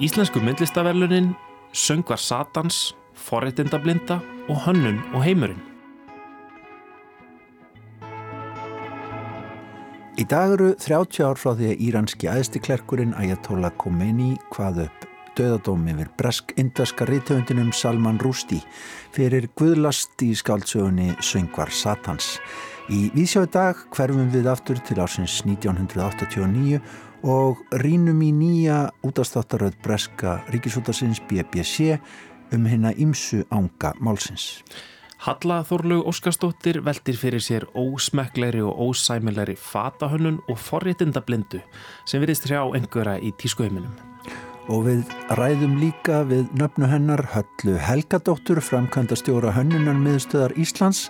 Íslensku myndlistaverlunin, söngvar Satans, forreitindablinda og hönnun og heimurinn. Í dag eru 30 ár frá því að íranski aðstiklerkurinn Ayatollah Khomeini hvað upp döðadóm yfir bresk-indverska rítöfundinum Salman Rushdie fyrir guðlast í skáldsögunni Söngvar Satans. Í vísjói dag hverfum við aftur til ásins 1989 og rínum í nýja útastáttaröð breska ríkisútasins BBC um hérna ímsu ánga málsins. Halla Þorlaug Óskarstóttir veldir fyrir sér ósmekkleri og ósæmilegri fatahönnun og forréttindablindu sem virðist hrjá einhverja í tískuheiminum og við ræðum líka við nöfnu hennar Höllu Helgadóttur framkvæmda stjóra hönnunan miðstöðar Íslands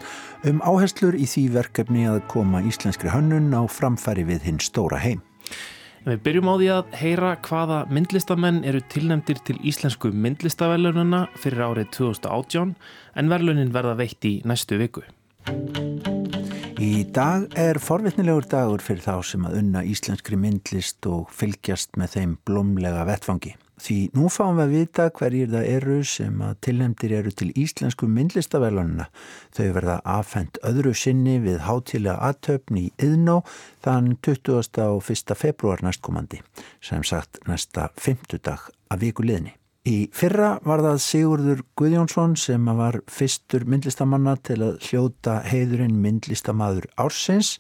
um áherslur í því verkefni að koma íslenskri hönnun á framfæri við hinn stóra heim. Við byrjum á því að heyra hvaða myndlistamenn eru tilnæmdir til íslensku myndlistavelununa fyrir árið 2018 en verlunin verða veitt í næstu viku. Í dag er forvitnilegur dagur fyrir þá sem að unna íslenskri myndlist og fylgjast með þeim blómlega vettfangi. Því nú fáum við að vita hverjir það eru sem að tilhemdir eru til íslensku myndlistavelununa. Þau verða afhengt öðru sinni við hátilega aðtöfni í Yðnó þann 20. og 1. februar næstkomandi, sem sagt næsta 50 dag af viku liðni. Í fyrra var það Sigurður Guðjónsson sem var fyrstur myndlistamanna til að hljóta heiðurinn myndlistamadur ársins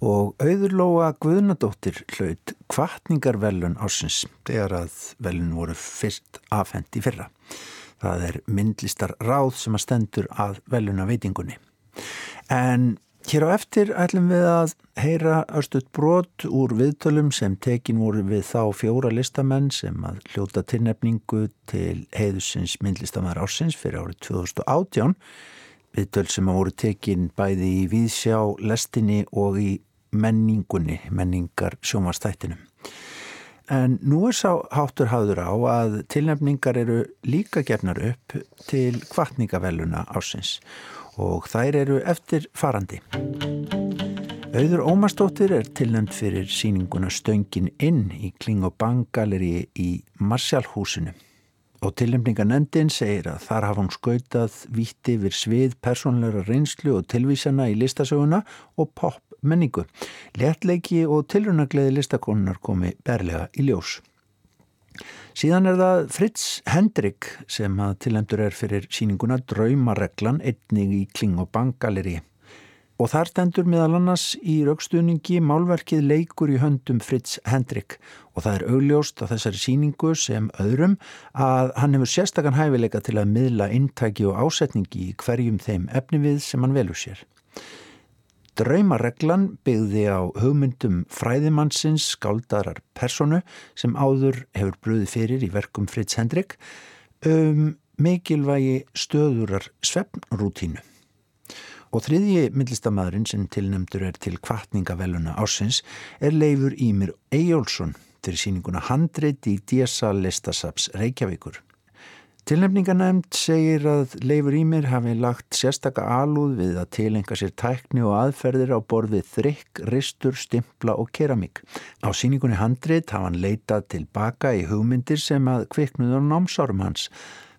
og auðurlóa Guðnadóttir hlaut kvartningarvelun ársins þegar að velun voru fyrst afhengt í fyrra. Það er myndlistar ráð sem að stendur að veluna veitingunni. En Hér á eftir ætlum við að heyra östut brot úr viðtölum sem tekin voru við þá fjóra listamenn sem að hljóta tilnefningu til heiðusins myndlistamæður ársins fyrir árið 2018. Viðtöl sem að voru tekin bæði í Víðsjá, lestinni og í menningunni, menningar sjónvastættinum. En nú er sá háttur hafður á að tilnefningar eru líka gefnar upp til kvartningavelluna ársins og þær eru eftir farandi. Auður Ómarsdóttir er tilnæmt fyrir síninguna Stöngin inn í Kling og Bang galeri í Marsjálfhúsinu og tilnæmninganendin segir að þar hafa hún skautað víti við svið persónleira reynslu og tilvísana í listasöguna og pop menningu. Lettleiki og tilrunagleiði listakonunar komi berlega í ljós. Síðan er það Fritz Hendrik sem að tilendur er fyrir síninguna Draumareglan einnig í Kling og Bangaleri. Og þar stendur meðal annars í raukstuðningi málverkið leikur í höndum Fritz Hendrik og það er augljóst á þessari síningu sem öðrum að hann hefur sérstakann hæfileika til að miðla intæki og ásetningi í hverjum þeim efni við sem hann velur sér. Draumareglan byggði á hugmyndum fræðimannsins skáldarar personu sem áður hefur bröði fyrir í verkum Fritz Hendrik um mikilvægi stöðurar svefnrútínu. Og þriðji myndlistamæðurinn sem tilnemdur er til kvartningavelluna ásins er Leifur Ímir Eyjólfsson fyrir síninguna Handrit í DSA Listasaps Reykjavíkur. Tilnefningarnæmt segir að Leifur Ímir hafi lagt sérstaka alúð við að tilenga sér tækni og aðferðir á borðið þrykk, ristur, stimpla og keramík. Á síningunni handrit hafa hann leitað tilbaka í hugmyndir sem að kviknuður námsárum hans.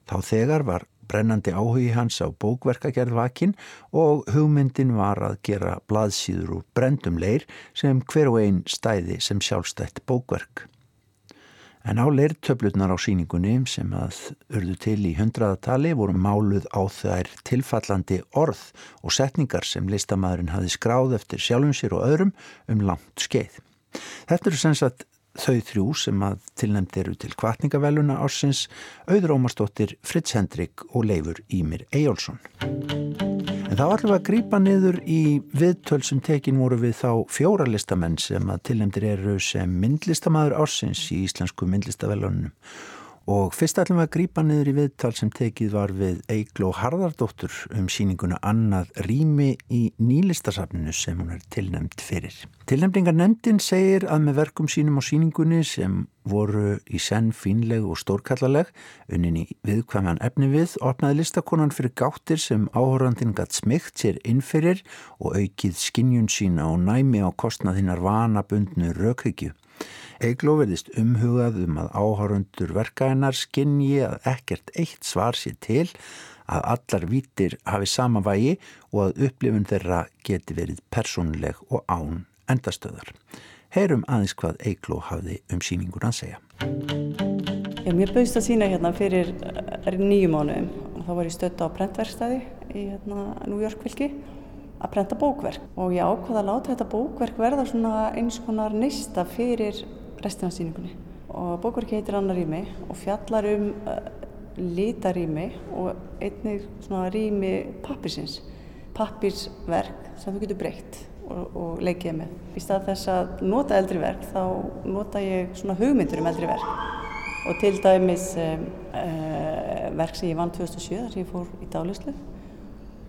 Þá þegar var brennandi áhugi hans á bókverkagerð vakin og hugmyndin var að gera blaðsýður úr brendum leir sem hver og einn stæði sem sjálfstætt bókverk. En á leirtöflutnar á síningunni sem að urðu til í hundraðatali voru máluð á þær tilfallandi orð og setningar sem listamæðurinn hafi skráð eftir sjálfum sér og öðrum um langt skeið. Þetta eru sem sagt þau þrjú sem að tilnæmt eru til kvartningavelluna ársins, auður Ómarsdóttir, Fritz Hendrik og Leifur Ímir Ejjólfsson. En það var alveg að grýpa niður í viðtöl sem tekin voru við þá fjóra listamenn sem að tilnæmdir eru sem myndlistamæður ársins í Íslensku myndlistavelunum Og fyrst ætlum við að grýpa niður í viðtal sem tekið var við Eigló Harðardóttur um síninguna annað rými í nýlistasafninu sem hún er tilnæmt fyrir. Tilnæmningarnemdin segir að með verkum sínum á síningunni sem voru í senn fínleg og stórkallaleg unnin í viðkvæman efni við opnaði listakonan fyrir gáttir sem áhórandin gatt smygt sér innfyrir og aukið skinnjun sína og næmi á kostnaðinnar vanabundnu rökhyggju. Eigló verðist umhugað um að áhárundur verkaðinnar skinni að ekkert eitt svar sér til að allar vítir hafi sama vægi og að upplifun þeirra geti verið persónuleg og án endastöðar. Heyrum aðeins hvað Eigló hafði um síningun að segja. Já, mér bauðst að sína hérna fyrir nýju mánuðum og þá var ég stödd á brentverkstæði í hérna, fylki að brenta bókverk og ég ákvaða að láta þetta bókverk verða svona eins konar nýsta fyrir restina af síningunni og bókverki heitir Anna Rými og fjallar um uh, litarými og einnig svona rými pappirsins pappirsverk sem þú getur breytt og, og leikið með. Í stað þess að nota eldri verk þá nota ég svona hugmyndur um eldri verk og til dæmis um, uh, verk sem ég vann 2007 þar sem ég fór í dálislu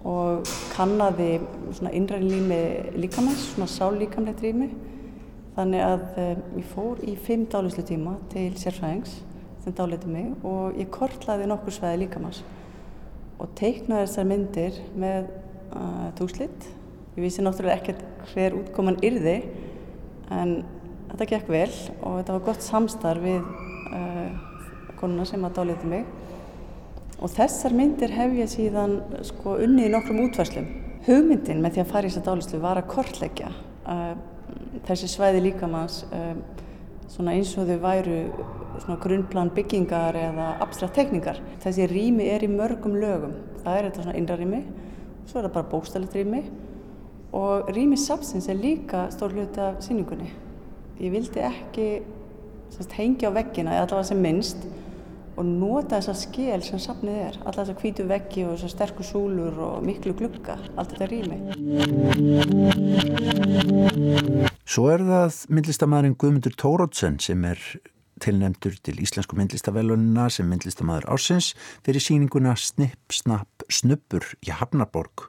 og kannaði svona innræðin lími líkamanns, svona sállíkamlegt rými. Þannig að um, ég fór í fimm dálislu tíma til sérfræðings sem dáliti mig og ég kortlaði nokkur sveiði líkamanns og teiknaði þessar myndir með uh, túslitt. Ég vissi náttúrulega ekkert hver útkoman yrði en þetta gekk vel og þetta var gott samstarf við uh, konuna sem að dáliti mig og þessar myndir hef ég síðan sko unnið í nokkrum útvarslum. Hugmyndin með því að fara í þessa dálislu var að kortleggja uh, þessi svæði líkamanns uh, svona eins og þau væru svona grunnplan byggingar eða abstrakt tekningar. Þessi rými er í mörgum lögum. Það er þetta svona innra rými, svo er það bara bókstælit rými og rými sapsins er líka stór hluti af síningunni. Ég vildi ekki semst, hengja á veggina eða allavega sem minnst og nota þessa skil sem safnið er. Alla þessa hvítu veggi og þessa sterkur súlur og miklu glukka, allt þetta rými. Svo er það myndlistamæðurinn Guðmundur Tórótsen sem er tilnemdur til Íslensku myndlistavelunina sem myndlistamæður ársins fyrir síninguna Snipp, Snapp, Snuppur í Hafnarborg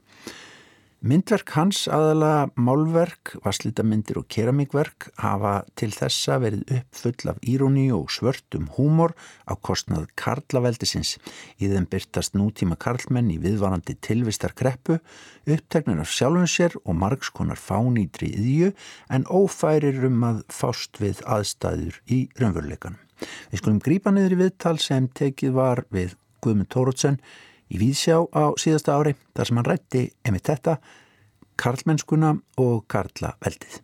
Myndverk hans aðala málverk, vasslítamindir og keramíkverk hafa til þessa verið uppfull af íróni og svörtum húmor á kostnað karlaveldisins. Í þeim byrtast nútíma karlmenn í viðvarandi tilvistar kreppu, upptegnar af sjálfum sér og margskonar fánýtri yðju en ófærir um að fást við aðstæður í raunveruleikanum. Við skulum grípa niður í viðtal sem tekið var við Guðmund Tórótsen í Víðsjá á síðasta ári þar sem hann rætti emitt þetta Karlmennskuna og Karlaveldið.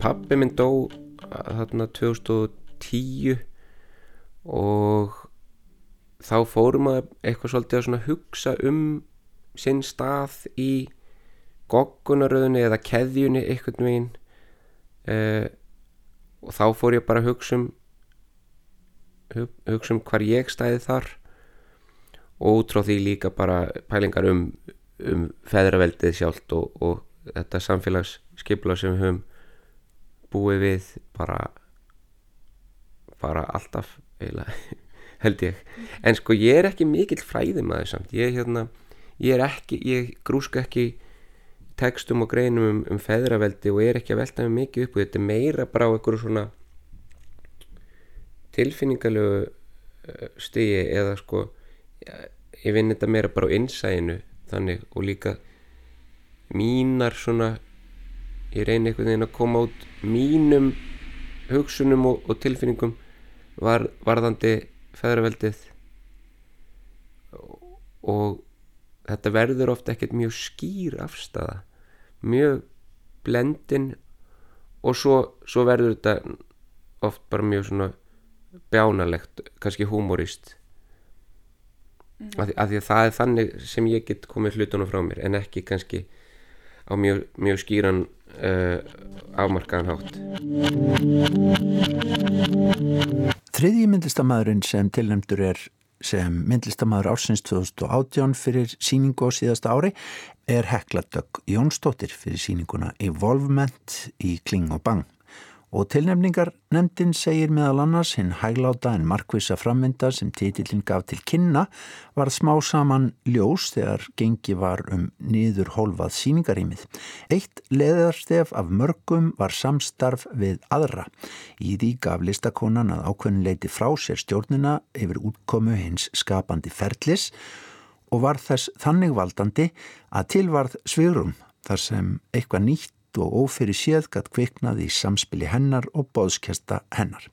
Pappi minn dó þarna 2010 og þá fórum að eitthvað svolítið að hugsa um sinn stað í goggunaröðunni eða keðjunni eitthvað meginn uh, og þá fór ég bara að hugsa um hugsa um hvar ég stæði þar og út frá því líka bara pælingar um, um feðraveldið sjálft og, og þetta samfélagsskipla sem við höfum búið við bara bara alltaf eiginlega, held ég. En sko ég er ekki mikill fræðum að þess samt. Ég, hérna, ég er ekki, ég grúska ekki tekstum og greinum um, um feðraveldi og ég er ekki að velta mig mikið upp og þetta er meira bara á einhverju svona tilfinningalögu uh, stigi eða sko ég vinn þetta meira bara á innsæðinu þannig og líka mínar svona ég reynir einhvern veginn að koma út mínum hugsunum og, og tilfinningum var, varðandi feðraveldið og, þetta verður ofta ekkert mjög skýr afstafa mjög blendin og svo, svo verður þetta oft bara mjög svona bjánalegt, kannski humorist. Af, því, af því að það er þannig sem ég get komið hlutunum frá mér en ekki kannski á mjög, mjög skýran uh, afmarkaðan hátt. Þriðji myndlistamæðurinn sem tilnæmdur er sem myndlistamæður ársins 2018 fyrir síningu á síðasta ári er Hekla Dögg Jónsdóttir fyrir síninguna Evolvement í Kling og Bang og tilnefningar nefndin segir meðal annars hinn hægláta en markvisa frammynda sem títillin gaf til kynna var smá saman ljós þegar gengi var um niður hólfað síningarímið. Eitt leðarstef af mörgum var samstarf við aðra. Í því gaf listakonan að ákveðinleiti frá sér stjórnina yfir útkomu hins skapandi ferlis og var þess þannig valdandi að tilvarð svigurum þar sem eitthvað nýtt og ófyrir séð gatt kviknað í samspili hennar og bóðskjasta hennar.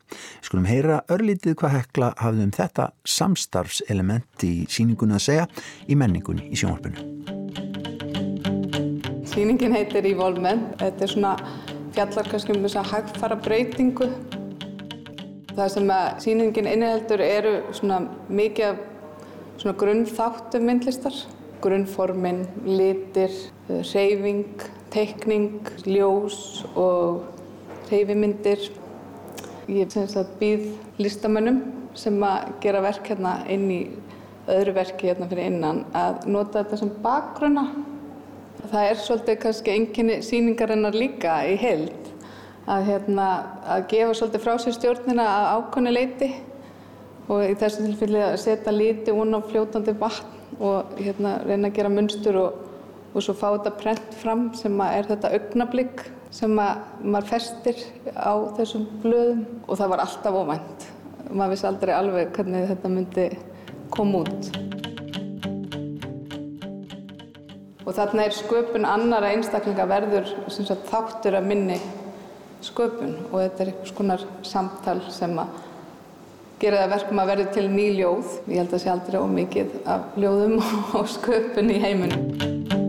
Skulum heyra örlítið hvað hekla hafði um þetta samstarfselement í síninguna að segja í menningunni í sjónvarpinu. Sýningin heitir Evolvement. Þetta er svona fjallar kannski um þess að hægfara breytingu. Það sem að sýningin inniheldur eru svona mikið svona grunnþáttum myndlistar. Grunnformin, litir, reyfing, teikning, ljós og reyfimyndir. Ég býð listamönnum sem að gera verk hérna inn í öðru verki hérna fyrir innan að nota þetta sem bakgrunna það er svolítið kannski enginni síningarinnar líka í held að, hérna, að gefa svolítið frá sér stjórnina að ákvæmni leiti og í þessu tilfelli að setja líti hún á fljótandi vatn og hérna, reyna að gera munstur og, og svo fá þetta prent fram sem er þetta augnablík sem maður festir á þessum blöðum og það var alltaf óvænt. Maður vissi aldrei alveg hvernig þetta myndi koma út. Og þarna er sköpun annara einstaklinga verður sagt, þáttur að minni sköpun og þetta er einhvers konar samtal sem að gera það verkum að verði til ný ljóð. Ég held að það sé aldrei ómikið af ljóðum og sköpun í heiminum.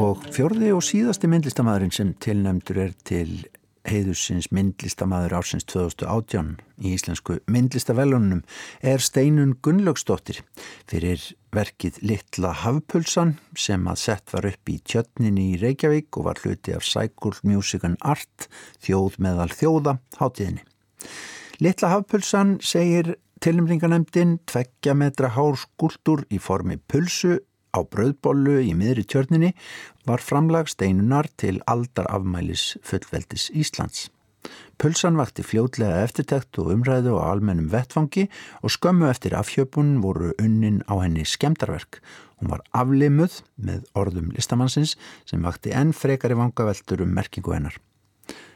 Og fjörði og síðasti myndlistamæðurinn sem tilnæmdur er til heiðusins myndlistamæður ársins 2018 í íslensku myndlistavelunum er Steinun Gunnlaugsdóttir fyrir verkið Littla Hafpulsan sem að sett var upp í tjötninni í Reykjavík og var hluti af Cycle Music and Art þjóð meðal þjóða hátíðinni. Littla Hafpulsan segir tilnumringanemdin tveggja metra hár skúldur í formi pulsu á bröðbollu í miðri tjörninni var framlag steinunar til aldarafmælis fullveldis Íslands. Pulsan vakti fljótlega eftirtekt og umræðu á almennum vettfangi og skömmu eftir afhjöpun voru unnin á henni skemdarverk. Hún var aflimuð með orðum listamannsins sem vakti enn frekari vangaveltur um merkingu hennar.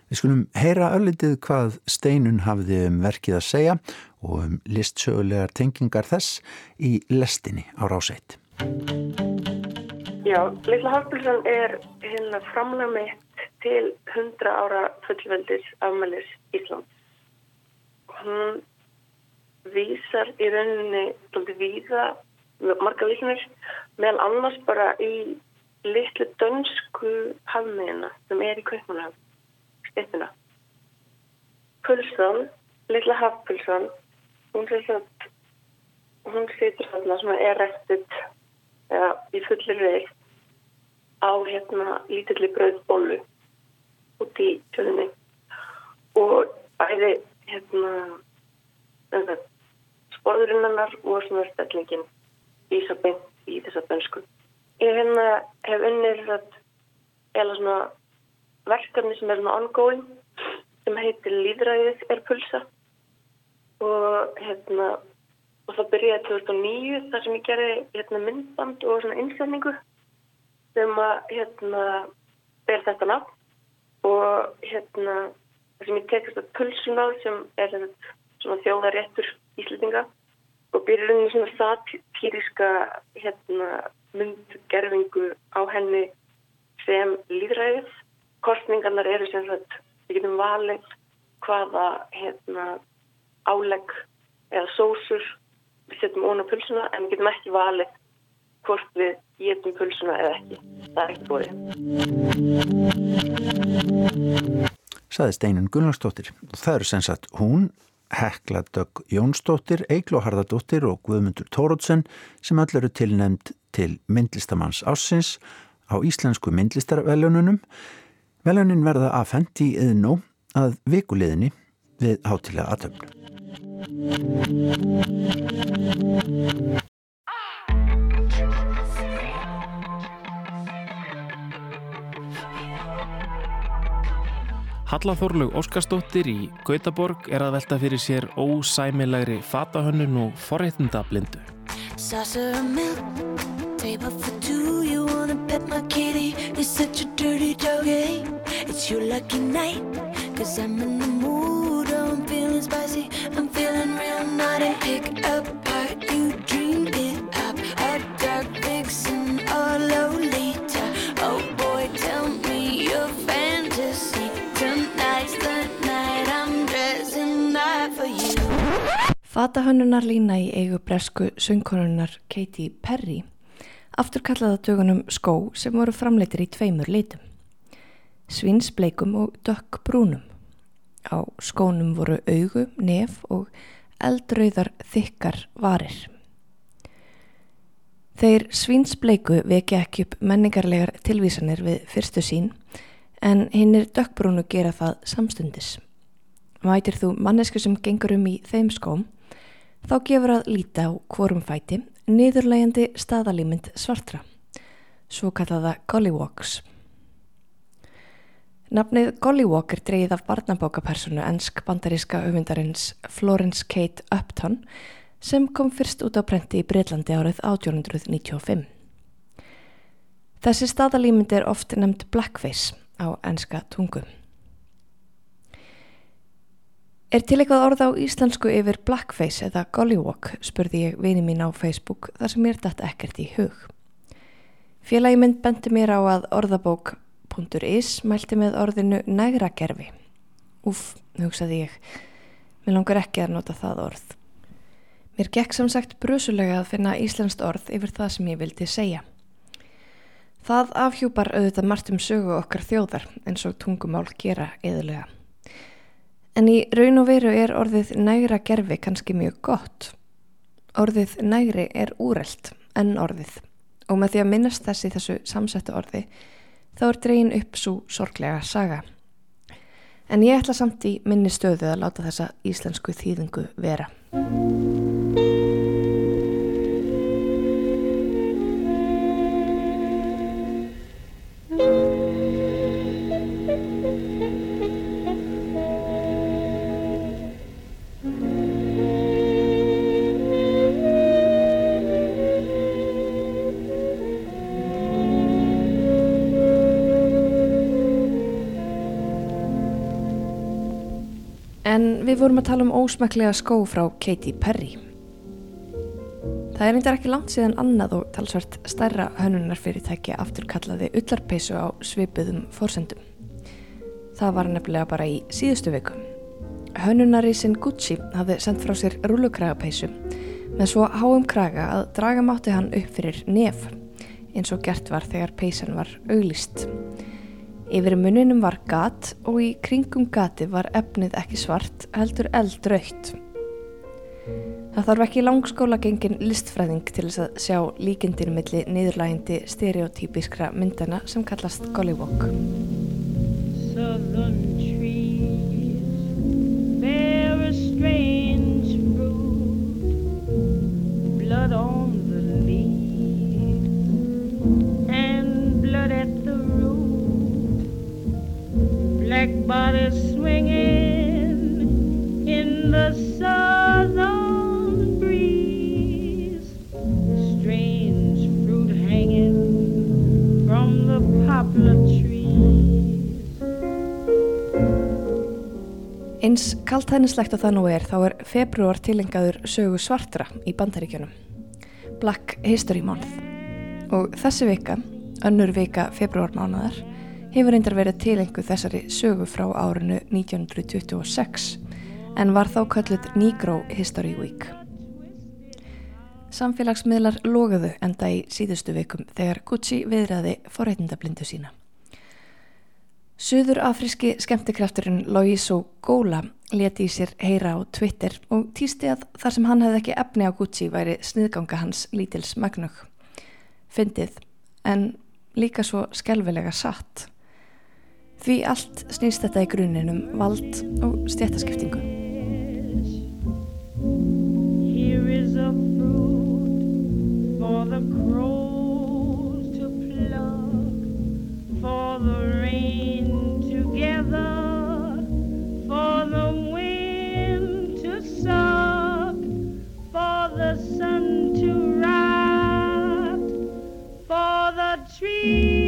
Við skulum heyra öllitið hvað steinun hafði um verkið að segja og um listsögulegar tengingar þess í lestinni á rásætt. Já, Lilla Hafbjörnsson er hérna framlega mitt til 100 ára fullveldis afmælis Íslands. Hún vísar í rauninni svolítið víða, marga vísinir, meðal annars bara í litlu dönsku hafmiðina sem er í Kaupmannhaf, styrtina. Pulsson, Lilla Hafbjörnsson, hún, situr þarna sem er restuð eða í fullir reið á hérna lítilli bröðbólu út í tjóðinni og bæði hérna sporðurinnar og svona stellingin vísa beint í þessa bönsku. Ég hérna hef unnið eða svona verkefni sem er svona ongoing sem heitir Líðræðið er pulsa og hérna og það byrjaði 2009 þar sem ég gerði hérna, myndband og svona innsetningu sem að hérna ber þetta nafn og hérna þar sem ég tekast að pulsuna sem er svona þjóðaréttur íslitinga og byrjaði svona satíriska hérna myndgerfingu á henni sem líðræðið. Kostningarnar eru sem sagt, við getum valið hvaða hérna álegg eða sósur setjum óna pulsuna en við getum ekki valið hvort við getum pulsuna eða ekki. Það er ekkert búið. Saði Steinun Gunnarsdóttir. Það eru sem sagt hún, Hekla Dögg Jónsdóttir, Eikló Harðardóttir og Guðmundur Tórótsen sem öll eru tilnæmt til myndlistamanns ássins á íslensku myndlistarvelununum. Velunin verða aðfendi í yðnó að vikuleðinni við hátilega aðtöfnu. Halla Þorlaug Óskarsdóttir í Gautaborg er að velta fyrir sér ósæmilegri fatahönnun og forréttinda blindu. It's your lucky night, cause I'm in the mood, I'm feeling spicy, I'm Fatahönnunar lína í eigu bresku söngkonunnar Katie Perry aftur kallaða dögunum skó sem voru framleitir í tveimur litum. Svinsbleikum og dökk brúnum. Á skónum voru augu, nef og eldrauðar þykkar varir. Þeir svinsbleiku vekja ekki upp menningarlegar tilvísanir við fyrstu sín en hinnir dökkbrúnu gera það samstundis. Vætir þú mannesku sem gengur um í þeim skóm Þá gefur að líta á hvorum fæti niðurlægjandi staðalímynd svartra, svo kallaða Gollywalks. Nafnið Gollywalk er dreyið af barnabókapersonu ennsk bandaríska auðvindarins Florence Kate Upton sem kom fyrst út á prenti í Breitlandi árið 1895. Þessi staðalímynd er oft nefnd blackface á ennska tungu. Er til eitthvað orð á íslensku yfir blackface eða gollywalk, spurði ég vini mín á Facebook þar sem mér dætt ekkert í hug. Félagi mynd bendi mér á að orðabók.is mælti með orðinu nægragerfi. Úf, hugsaði ég, mér langar ekki að nota það orð. Mér gekk sem sagt brusulega að finna íslenskt orð yfir það sem ég vildi segja. Það afhjúpar auðvitað margt um sögu okkar þjóðar eins og tungumál gera eðulega. En í raun og veru er orðið nægra gerfi kannski mjög gott. Orðið nægri er úrelt en orðið og með því að minnast þessi þessu samsettu orði þá er dreyin upp svo sorglega saga. En ég ætla samt í minni stöðu að láta þessa íslensku þýðingu vera. Vorum að tala um ósmæklega skó frá Katy Perry. Það er reyndar ekki langt síðan annað og talsvært stærra hönunarfyrirtæki afturkallaði ullarpeisu á svipuðum fórsendum. Það var nefnilega bara í síðustu viku. Hönunarísin Gucci hafði sendt frá sér rúlukragapeisu með svo háum kraga að draga mátti hann upp fyrir nef eins og gert var þegar peisan var auglist. Yfir muninum var gat og í kringum gati var efnið ekki svart, heldur eldrautt. Það þarf ekki langskóla gengin listfræðing til þess að sjá líkindinu milli niðurlægindi stereotypískra myndana sem kallast Gollywalk. Southern trees bear a strange fruit Blood on black bodies swinging in the southern breeze. Strange fruit hanging from the poplar trees. Eins kaltænislegt og það nú er þá er februar tilengaður sögu svartra í bandaríkjunum. Black History Month. Og þessi vika, önnur vika februarmánaðar, hefur reyndar verið tilengu þessari sögu frá árinu 1926 en var þá kölluð Negro History Week. Samfélagsmiðlar logaðu enda í síðustu vikum þegar Gucci viðræði forreitindablindu sína. Suður afríski skemmtikrafturinn Loiso Gola leti í sér heyra á Twitter og týsti að þar sem hann hefði ekki efni á Gucci væri sniðganga hans lítils magnug. Fyndið, en líka svo skelvilega satt. Því allt snýst þetta í gruninum vald og stjættaskiptingu. For the sun to wrap For the tree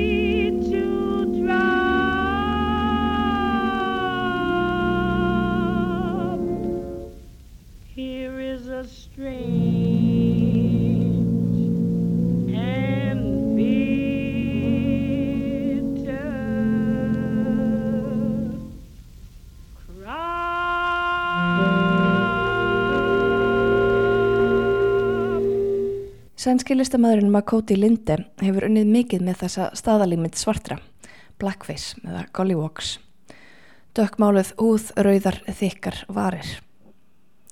Sænski listamæðurinn Makoti Linde hefur unnið mikið með þessa staðalímynd svartra, blackface eða gollywalks. Dökkmáluð húð, rauðar, þykkar, varir.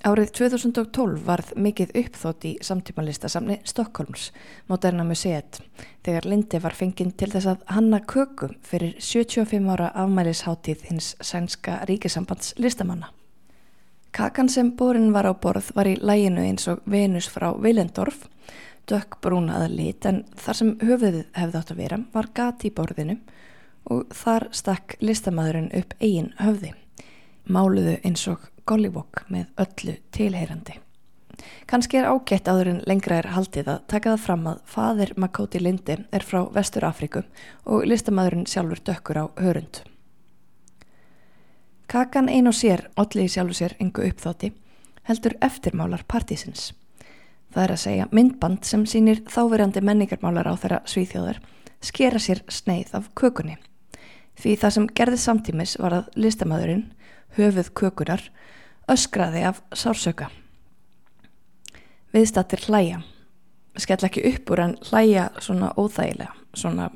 Árið 2012 varð mikið uppþótt í samtímanlistasamni Stokkólms, Moderna Museet, þegar Lindi var fenginn til þess að hanna köku fyrir 75 ára afmælisháttíð hins sænska ríkisambands listamanna. Kakan sem borin var á borð var í læginu eins og Venus frá Willendorf, dökk brúnaða lit en þar sem höfuðið hefði átt að vera var gati í borðinu og þar stakk listamæðurinn upp eigin höfði. Máluðu eins og Gollywog með öllu tilheyrandi. Kanski er ágætt áður en lengra er haldið að taka það fram að fadir Makoti Lindi er frá Vestur Afriku og listamæðurinn sjálfur dökkur á hörund. Kakan ein og sér, allir sjálfur sér yngu uppþátti, heldur eftirmálar partísins. Það er að segja myndband sem sínir þáverjandi menningarmálar á þeirra svíþjóðar skera sér sneið af kökunni. Því það sem gerði samtímis var að listamæðurinn, höfuð kökunar, öskraði af sársöka. Viðstattir hlæja. Skell ekki upp úr en hlæja svona óþægilega. Svona,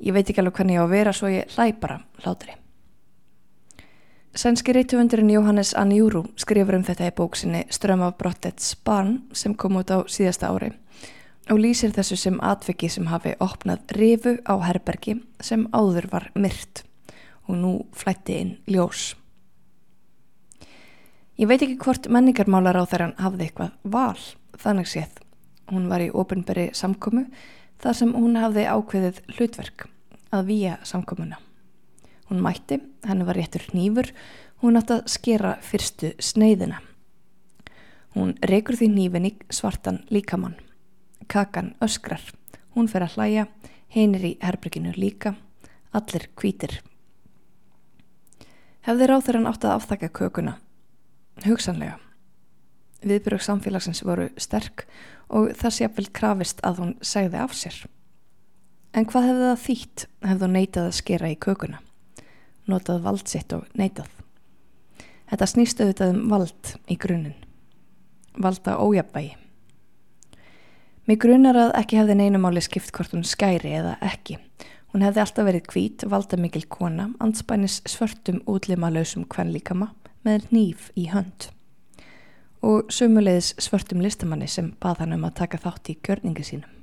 ég veit ekki alveg hvernig ég á að vera svo ég hlæ bara hlátri. Sænski reytuvendurinn Jóhannes Anjúru skrifur um þetta í bóksinni Ström af brottets barn sem kom út á síðasta ári og lýsir þessu sem atveki sem hafi opnað rifu á herbergi sem áður var myrt og nú flætti inn ljós. Ég veit ekki hvort menningarmálar á þeirran hafði eitthvað val, þannig séð. Hún var í ofinberi samkomu þar sem hún hafði ákveðið hlutverk að výja samkomuna. Hún mætti, henni var réttur nýfur, hún átt að skera fyrstu sneiðina. Hún reykur því nýfin í svartan líkamann. Kakan öskrar, hún fer að hlæja, heinir í herbygginu líka, allir kvítir. Hefði ráþurann átt að aftakka kökuna Hugsanlega. Viðbrökk samfélagsins voru sterk og það sé að vel krafist að hún segði af sér. En hvað hefði það þýtt hefði hún neitað að skera í kökuna? Notað vald sitt og neitað. Þetta snýst auðvitað um vald í grunin. Valda ójabægi. Mér grunar að ekki hefði neinumáli skipt hvort hún skæri eða ekki. Hún hefði alltaf verið kvít, valda mikil kona, anspænis svörtum útlima lausum kvenlíkama með nýf í hönd og sömulegis svörtum listamanni sem bað hann um að taka þátt í gjörningu sínum.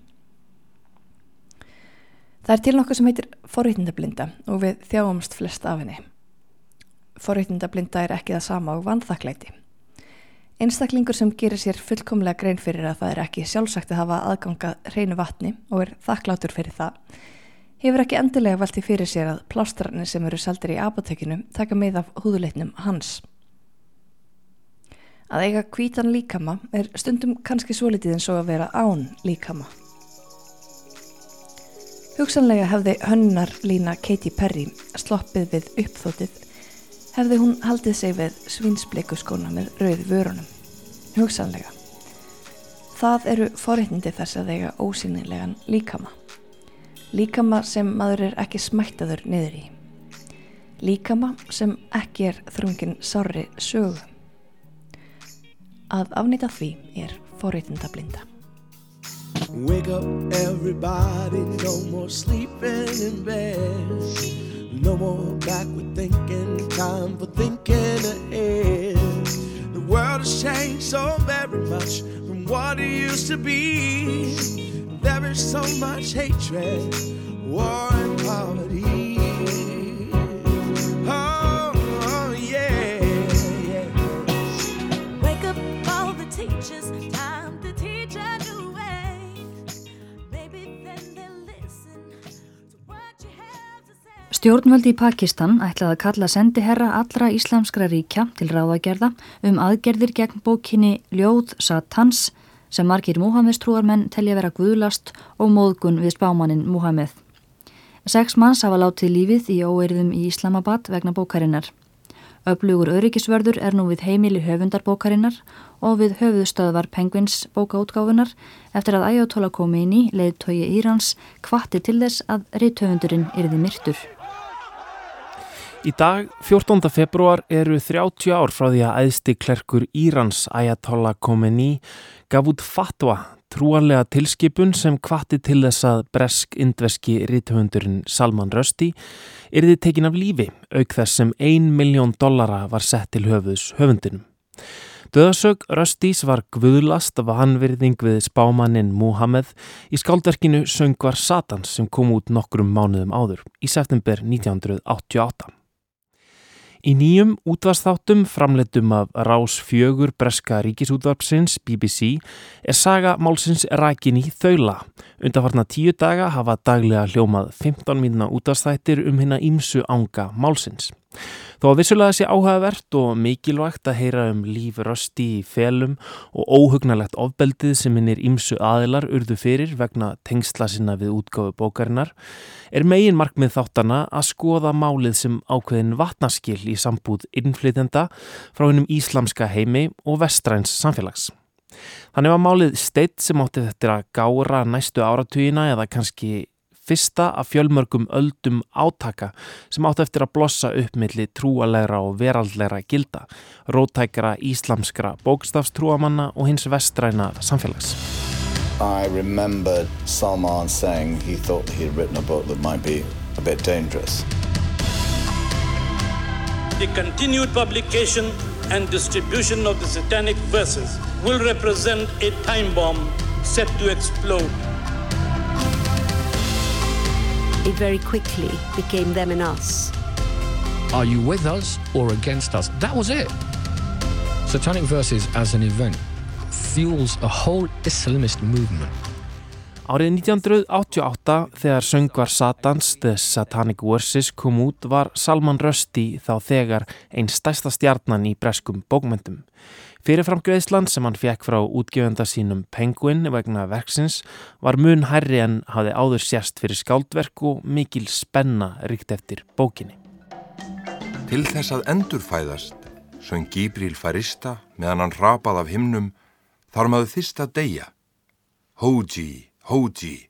Það er til nokkuð sem heitir forreitindablinda og við þjáumst flest af henni. Forreitindablinda er ekki það sama og vanþakleiti. Einstaklingur sem gerir sér fullkomlega grein fyrir að það er ekki sjálfsagt að hafa aðganga reynu vatni og er þakklátur fyrir það, hefur ekki endilega velti fyrir sér að plástrarnir sem eru seldir í apotekinu taka með af húðuleitnum hans. Að eiga kvítan líkama er stundum kannski svo litið eins og að vera án líkama. Hugsanlega hefði hönnar lína Katy Perry sloppið við uppþótið, hefði hún haldið sig við svinsblikuskóna með rauð vörunum. Hugsanlega. Það eru forréttindi þess að eiga ósynilegan líkama. Líkama sem maður er ekki smættaður niður í. Líkama sem ekki er þrungin sári sögu. Að afnýta því er forréttindablinda. Wake up everybody, no more sleeping in bed. No more backward thinking, time for thinking ahead. The world has changed so very much from what it used to be. There is so much hatred, war and poverty oh, oh, Stjórnvöldi í Pakistan ætlaði að kalla sendiherra allra íslamskra ríkja til ráðagerða um aðgerðir gegn bókinni Ljóð Satans sem margir Múhammeðstrúarmenn telja vera guðlast og móðgun við spámaninn Múhammeð. Seks manns hafa látið lífið í óeirðum í Islamabad vegna bókarinnar. Öflugur öryggisvörður er nú við heimili höfundarbókarinnar og við höfuðstöðvar Penguins bókaútgáfunar eftir að Ayatollah Khomeini, leiðtögi Írans, kvatti til þess að reythöfundurinn yrði myrtur. Í dag, 14. februar, eru 30 ár frá því að æðsti klerkur Írans Ayatollah Khomeini gaf út fatwa trúanlega tilskipun sem kvatti til þess að bresk-indveski rithöfundurinn Salman Rushdie erði tekin af lífi auk þess sem ein miljón dollara var sett til höfus höfundinum. Döðasög Röstís var gvuðlast af hanvirðing við spámannin Muhammed í skáldverkinu Söngvar Satans sem kom út nokkrum mánuðum áður í september 1988. Í nýjum útvarstáttum framleitum af Rás fjögur breska ríkisútvarpsins BBC er saga málsins rækin í þaula. Undarfarna tíu daga hafa daglega hljómað 15 mínuna útvarstættir um hérna ímsu ánga málsins. Þó að vissulega sé áhugavert og mikilvægt að heyra um líf rösti í felum og óhugnalegt ofbeldið sem hinnir ímsu aðilar urðu fyrir vegna tengsla sinna við útgáfu bókarinnar, er megin markmið þáttana að skoða málið sem ákveðin vatnaskil í sambúð innflytenda frá hennum íslamska heimi og vestræns samfélags. Þannig var málið steitt sem átti þetta að gára næstu áratugina eða kannski fyrsta af fjölmörgum öldum átaka sem átt eftir að blossa upp milli trúalegra og veraldlegra gilda, rótækara íslamskra bókstafstrúamanna og hins vestræna samfélags. I remembered Salman saying he thought he had written a book that might be a bit dangerous. The continued publication and distribution of the satanic verses will represent a time bomb set to explode it very quickly became them and us. Are you with us or against us? That was it. Satanic Verses as an event fuels a whole Islamist movement. Árið 1988 þegar söngvar Satans The Satanic Verses kom út var Salman Rushdie þá þegar einn stærsta stjarnan í breskum bókmyndum. Fyrirframgreðslan sem hann fekk frá útgjöfenda sínum Penguin vegna verksins var mun hærri en hafi áður sérst fyrir skáldverk og mikil spenna ríkt eftir bókinni. Til þess að endurfæðast söng Gíbril Farista meðan hann rapað af himnum þar maður þýst að deyja. Hóji, hóji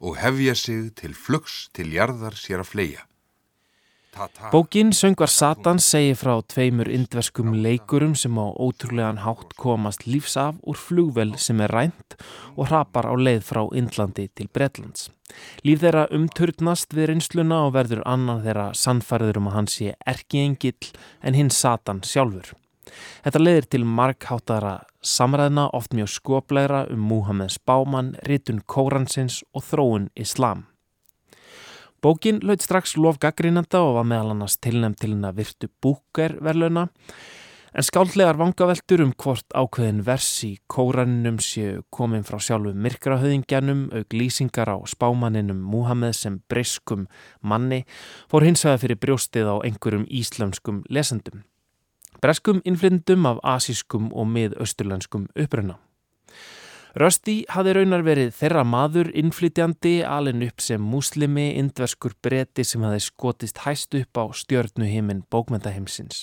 og hefja sig til flugs til jarðar sér að fleia. Bókin Söngvar Satan segir frá tveimur indverskum leikurum sem á ótrúlegan hátt komast lífs af úr flugvel sem er rænt og hrapar á leið frá Indlandi til Bretlands. Líf þeirra umturnast við reynsluna og verður annan þeirra sannfæriður um að hann sé erkiengill en hinn Satan sjálfur. Þetta leiðir til markháttara samræðna oft mjög skopleira um Muhammed Spáman, ritun Kóransins og þróun Islam. Bókin laut strax lof gaggrínanda og var meðal annars tilnæmt til henn að virtu búker verðluna en skáldlegar vangaveltur um hvort ákveðin vers í kóraninum séu komin frá sjálfu myrkrahauðingjanum auk lýsingar á spámaninum Muhammed sem briskum manni fór hins vegar fyrir brjóstið á einhverjum íslenskum lesendum. Breskum innflyndum af asískum og miðausturlenskum uppruna. Rösti hafði raunar verið þeirra maður innflytjandi alin upp sem muslimi, indverskur bretti sem hafði skotist hæst upp á stjörnuhiminn bókmentaheimsins.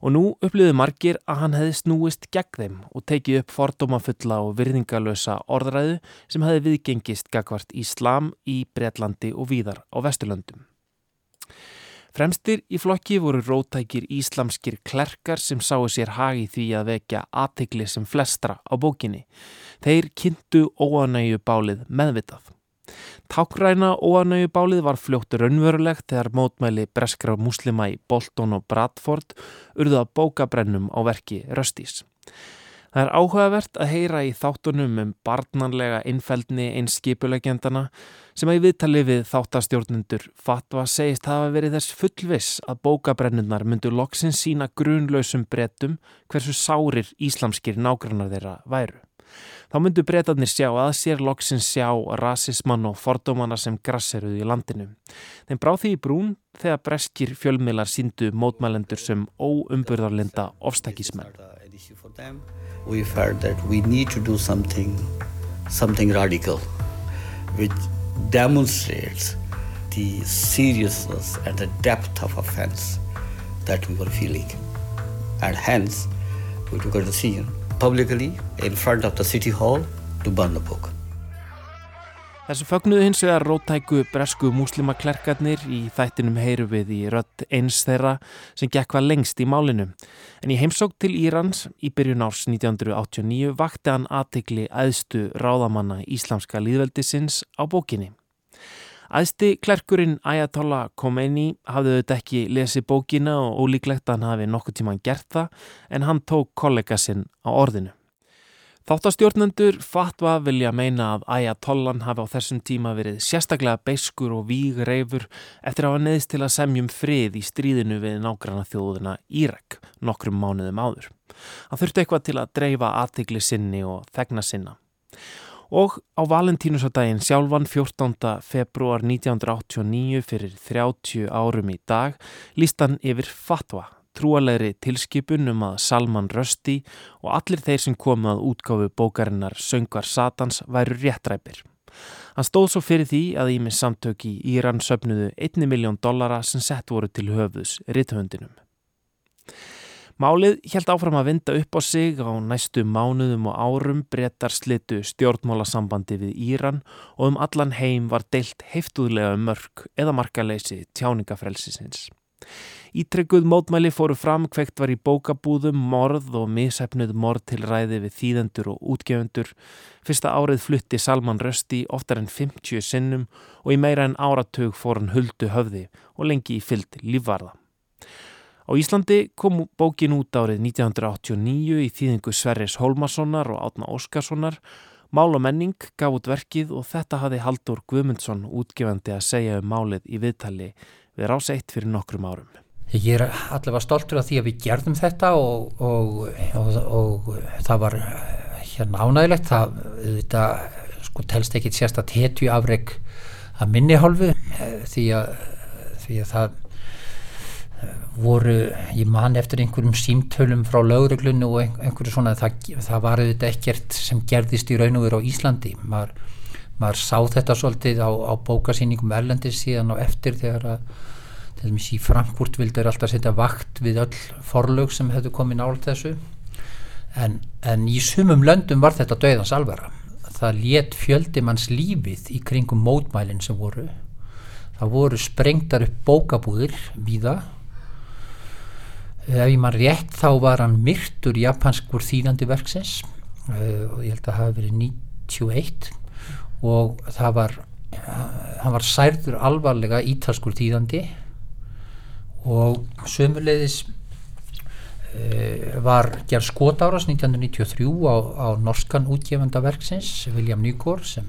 Og nú upplýðu margir að hann hefði snúist gegn þeim og tekið upp fordómafulla og virðingalösa orðræðu sem hefði viðgengist gagvart Íslam í Breitlandi og víðar á Vesturlöndum. Fremstir í flokki voru rótækir íslamskir klerkar sem sáu sér hagi því að vekja aðtegli sem flestra á bókinni. Þeir kynntu óanægju bálið meðvitað. Tákræna óanægju bálið var fljótt raunverulegt þegar mótmæli breskra muslima í Bolton og Bradford urðu að bóka brennum á verki Röstís. Það er áhugavert að heyra í þáttunum um barnanlega innfældni eins skipulegjandana sem að í viðtali við þáttastjórnundur fatwa segist hafa verið þess fullviss að bókabrennunnar myndu loksins sína grunlausum brettum hversu sárir íslamskir nágrannar þeirra væru. Þá myndu breytanir sjá að sér loksins sjá rasismann og fordómana sem grasseruð í landinu. Þeim bráð því í brún þegar breskir fjölmilar síndu mótmælendur sem óumburðarlinda ofstækismenn. We felt that we need to do something, something radical which demonstrates the seriousness and the depth of offense that we were feeling. And hence, we took a decision publicly in front of the city hall to burn the book. Þessu fögnuðu hins vegar rótæku bresku múslimaklerkarnir í þættinum heyru við í rött eins þeirra sem gekk hvað lengst í málinu. En í heimsók til Írans í byrjun árs 1989 vakti hann aðtegli aðstu ráðamanna íslamska líðveldisins á bókinni. Aðsti klerkurinn Ayatollah Khomeini hafði auðvitað ekki lesið bókina og ólíklegt að hann hafi nokkuð tíman gert það en hann tók kollega sinn á orðinu. Þáttastjórnendur fatva vilja meina að Ayatollan hafi á þessum tíma verið sérstaklega beiskur og vígreifur eftir að hafa neðist til að semjum frið í stríðinu við nágranna þjóðuna Írak nokkrum mánuðum áður. Hann þurfti eitthvað til að dreifa aðtikli sinni og þegna sinna. Og á valentínusardaginn sjálfan 14. februar 1989 fyrir 30 árum í dag líst hann yfir fatva trúalegri tilskipun um að Salman Rösti og allir þeir sem komu að útgáfu bókarinnar Söngar Satans væru réttræpir. Hann stóð svo fyrir því að Ímis samtök í Íran söpnuðu 1 miljón dollara sem sett voru til höfðus rithöndinum. Málið held áfram að vinda upp á sig á næstu mánuðum og árum brettar slitu stjórnmálasambandi við Íran og um allan heim var deilt heiftuðlega um mörg eða markaleysi tjáningafrelsisins. Ítrygguð mótmæli fóru fram hvegt var í bókabúðum, morð og misefnuð morð til ræði við þýðendur og útgefundur. Fyrsta árið flutti Salman Rösti oftar en 50 sinnum og í meira en áratug fór hann huldu höfði og lengi í fyllt lífvarða. Á Íslandi kom bókin út árið 1989 í þýðingu Sverris Holmarssonar og Átna Óskarssonar. Mál og menning gaf út verkið og þetta hafði Haldur Guðmundsson útgefandi að segja um málið í viðtali við rás eitt fyrir nokkrum árum. Ég er allavega stoltur af því að við gerðum þetta og, og, og, og það var hérna ánægilegt, það þetta, sko, telst ekki sérst að hetju afreg að minni hálfu því að, því að það voru, ég man eftir einhverjum símtölum frá lögreglunni og einhverju svona, það, það var auðvitað ekkert sem gerðist í raun og veru á Íslandi maður, maður sá þetta svolítið á, á bókasýningum erlendis síðan og eftir þegar að til dæmis í Frankfurt vildur alltaf setja vakt við öll forlög sem hefðu komið nált þessu. En, en í sumum löndum var þetta döðans alvara. Það let fjöldi manns lífið í kringum mótmælinn sem voru. Það voru sprengtar upp bókabúðir víða. Ef ég mann rétt þá var hann myrtur japanskur þýðandi verksins. Uh, og ég held að það hafi verið 91 og það var hann var særður alvarlega ítalskur þýðandi. Og sömulegðis uh, var gerð skotáras 1993 á, á norskan útgefanda verksins William Nygård sem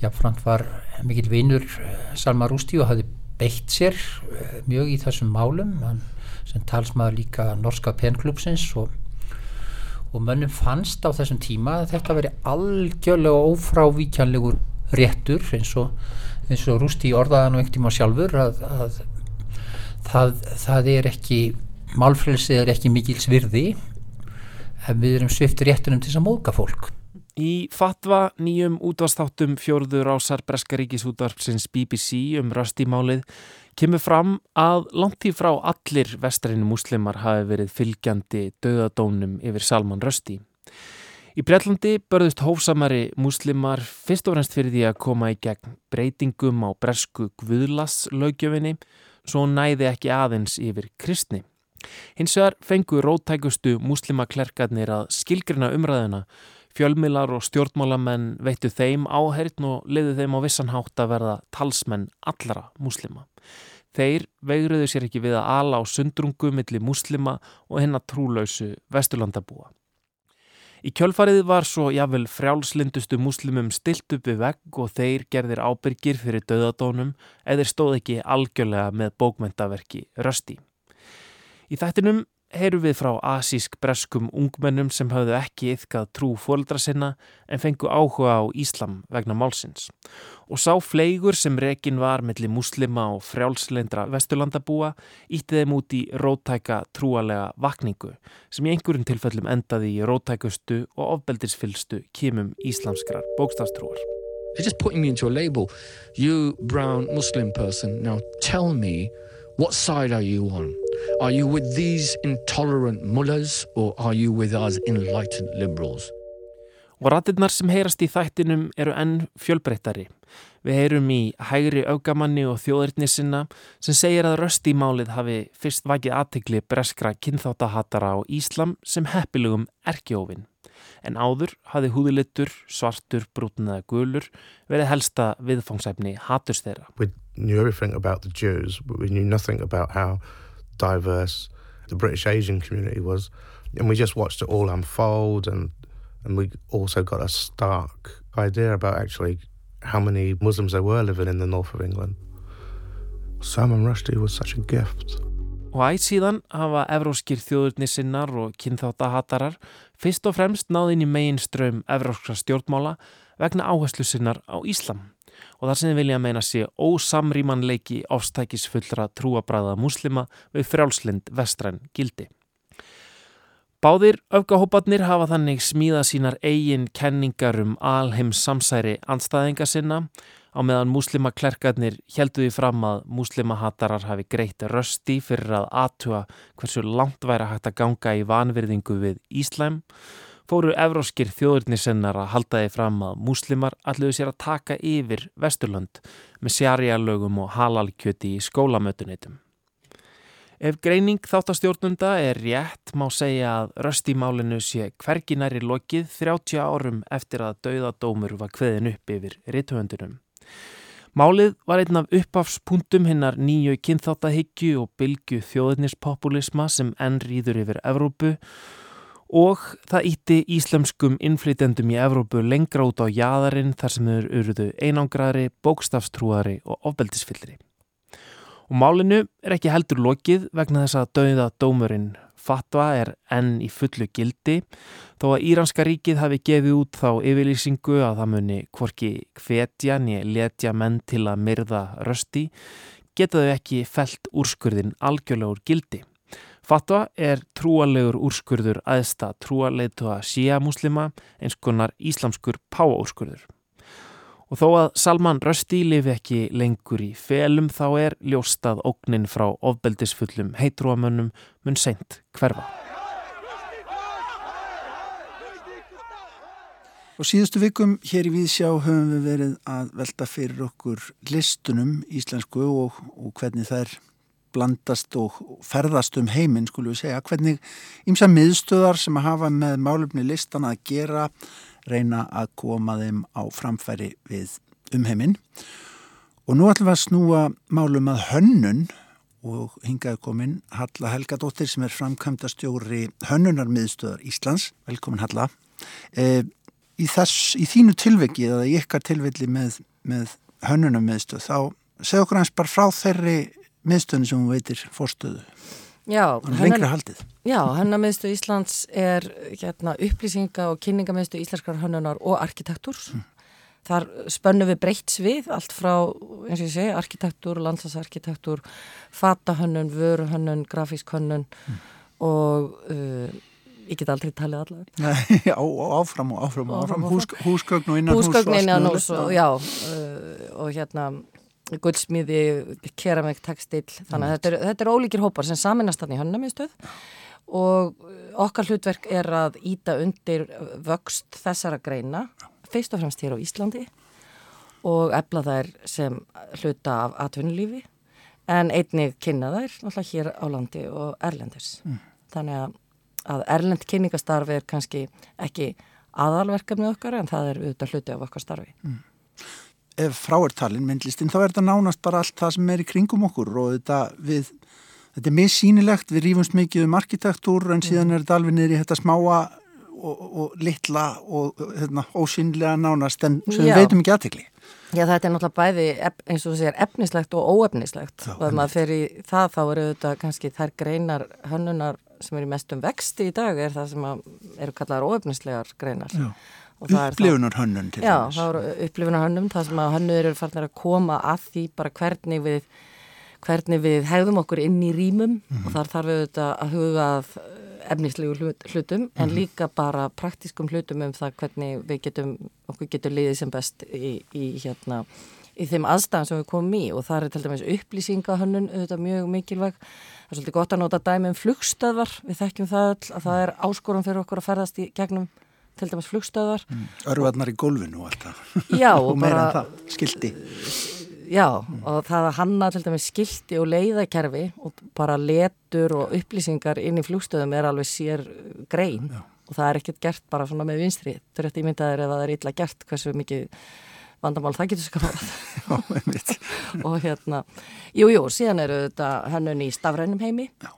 jáfnframt var mikil vinur eh, Salma Rústi og hafi beitt sér uh, mjög í þessum málum. Hann, sem talsmaður líka norska penklúpsins og, og mönnum fannst á þessum tíma að þetta veri algjörlega ófrávíkjanlegur réttur eins og, eins og Rústi orðaðan og ekkert tíma sjálfur að, að það, það er ekki málfrelsið er ekki mikils virði. En við erum sviftur réttunum til þess að móka fólk. Í fatva nýjum útvastáttum fjórður ásar Breskaríkis útvarpsins BBC um röstímálið kemur fram að langt í frá allir vestræni muslimar hafi verið fylgjandi döðadónum yfir Salman Rösti. Í Breitlandi börðust hófsamari muslimar fyrst og fremst fyrir því að koma í gegn breytingum á bresku guðlaslaugjöfinni svo næði ekki aðeins yfir kristni. Hins vegar fengu rótækustu muslimaklerkarnir að skilgrina umræðina, fjölmilar og stjórnmálamenn veittu þeim áherin og liðu þeim á vissanhátt að verða talsmenn allra muslima. Þeir veigruðu sér ekki við að ala á sundrungu millir muslima og hennar trúlausu vesturlandabúa. Í kjölfarið var svo jáfnvel frjálslindustu muslimum stilt upp við vegg og þeir gerðir ábyrgir fyrir döðadónum eða stóð ekki algjörlega með bókmentaverki rösti. Í þættinum heyru við frá asísk breskum ungmennum sem hafðu ekki yfkað trú fóldra sinna en fengu áhuga á Íslam vegna málsins. Og sá fleigur sem rekin var melli muslima og frjálslendra vesturlandabúa ítti þeim út í rótæka trúalega vakningu sem í einhverjum tilfellum endaði í rótækustu og ofbeldisfylstu kímum íslamskrar bókstafstrúar. They're just putting me into a label. You brown Muslim person, now tell me what side are you on? Are you with these intolerant mullahs or are you with us enlightened liberals? Og ratirnar sem heyrast í þættinum eru enn fjölbreyttari. Við heyrum í hægri augamanni og þjóðirni sinna sem segir að röstímálið hafi fyrst vakið aðtegli breskra kynþáttahattara á Íslam sem heppilugum erkjófin. En áður hafi húðilittur, svartur, brútin eða gulur verið helsta viðfangsæfni hatust þeirra. We knew everything about the Diverse the British Asian community was. And we just watched it all unfold and, and we also got a stark idea about actually how many Muslims there were living in the north of England. Salman Rushdie was such a gift. Og ætt síðan hafa evróskir þjóðurnir sinnar og kynþáttahatarar fyrst og fremst náðin í megin ströym evróskra stjórnmála vegna áherslu sinnar á Íslam og þar sem þið vilja meina sé ósamrýmanleiki ofstækisfullra trúabræða muslima við frjálslind vestræn gildi. Báðir öfgahópanir hafa þannig smíða sínar eigin kenningar um alheims samsæri anstæðinga sinna á meðan muslimaklerkarnir helduði fram að muslimahatarar hafi greitt rösti fyrir að atua hversu langt væri hægt að ganga í vanverðingu við Íslæm fóru evróskir þjóðurnisennar að halda því fram að muslimar alluðu sér að taka yfir Vesturlönd með sjarjalögum og halalkjöti í skólamötuneytum. Ef greining þáttastjórnunda er rétt má segja að röstímálinu sé hverginæri lokið 30 árum eftir að dauðadómur var kveðin upp yfir rituöndunum. Málið var einn af uppafspunktum hinnar nýju kynþáttahyggju og bylgu þjóðnispopulisma sem enn rýður yfir Evrópu og það ítti íslamskum innflytendum í Evrópu lengra út á jæðarinn þar sem þeir eruðu einangrari, bókstafstrúari og ofbeldisfyllri. Og málinu er ekki heldur lokið vegna þess að dauða dómurinn fatwa er enn í fullu gildi þó að Íranska ríkið hafi gefið út þá yfirlýsingu að það muni hvorki hvetja nýja letja menn til að myrða rösti getaðu ekki felt úrskurðin algjörlegur gildi. Fatwa er trúalegur úrskurður aðsta trúaleitu að síja muslima eins konar íslamskur páúrskurður. Og þó að Salman Rushdie lifi ekki lengur í felum þá er ljóstað ógnin frá ofbeldisfullum heitrúamönnum mun seint hverfa. Og síðustu vikum hér í Víðsjá höfum við verið að velta fyrir okkur listunum íslensku og, og hvernig þær blandast og ferðast um heiminn skulum við segja. Hvernig ímsa miðstöðar sem að hafa með málumni listan að gera reyna að koma þeim á framfæri við umheiminn og nú ætlum við að snúa málum að hönnun og hingaði komin Halla Helgadóttir sem er framkvæmda stjóri hönnunarmiðstöðar Íslands. Velkomin Halla. E, í, þess, í þínu tilveki eða í ykkar tilvelli með, með hönnunarmiðstöð þá segð okkur eins bara frá þeirri miðstöðinu sem hún veitir fórstöðu Já, hennamiðstu Íslands er hérna, upplýsinga og kynningamiðstu íslenskar hönnunar og arkitektúrs. Mm. Þar spönnum við breytt svið allt frá, eins og ég segi, arkitektúr, landslagsarkitektúr, fatahönnun, vöruhönnun, grafísk hönnun mm. og uh, ég get aldrei talið allavega. Já, áfram og áfram og áfram, Hús, húsgögn og innan hús. Húsgögn innan hús, já, uh, og hérna guldsmíði, keramik, textil þannig að þetta er, þetta er ólíkir hópar sem saminast þannig í hönnamiðstöð og okkar hlutverk er að íta undir vöxt þessara greina feist og fremst hér á Íslandi og efla þær sem hluta af atvinnulífi en einnig kynna þær náttúrulega hér á landi og erlendis. Mm. þannig að erlend kynningastarfi er kannski ekki aðalverkefni okkar en það er auðvitað hluti af okkar starfi. Mm ef fráertalinn myndlistin þá er þetta nánast bara allt það sem er í kringum okkur og þetta við þetta er missýnilegt, við rýfumst mikið um arkitektúr en síðan er þetta alveg niður í þetta smáa og, og litla og hérna, ósynlega nánast en sem Já. við veitum ekki aðtekli Já þetta er náttúrulega bæði eins og þú segir efnislegt og óefnislegt. Og ef maður fer í það þá eru þetta kannski þær greinar hönnunar sem eru mest um vexti í dag er það sem eru kallar óefnislegar greinar. Já upplifunar hönnun til þess. Já, það eru upplifunar hönnum, það sem að hönnur eru farnar að koma að því bara hvernig við, hvernig við hegðum okkur inn í rýmum mm -hmm. og þar þarf við þetta að huga að efnislegu hlutum en mm -hmm. líka bara praktiskum hlutum um það hvernig við getum, okkur getur liðið sem best í, í hérna í þeim aðstæðan sem við komum í og það er til dæmis upplýsingahönnun auðvitað mjög mikilvæg það er svolítið gott að nota dæmi um flugstöðvar við þekkjum það all að það er áskorum fyrir okkur að ferðast í gegnum til dæmis flugstöðar mm. Örvarnar í gólfinu alltaf Já, og meira en það, skildi Já, mm. og það að hanna til dæmis skildi og leiðakerfi og bara letur og upplýsingar inn í flugstöðum er alveg sér grein Já. og það er ekkert gert bara svona með vinstri er rétt ímyndaður ef það er illa gert hversu mikið vandamál það getur skamað og hérna jújú, jú, síðan eru þetta hönnun í stafrænum heimi Já.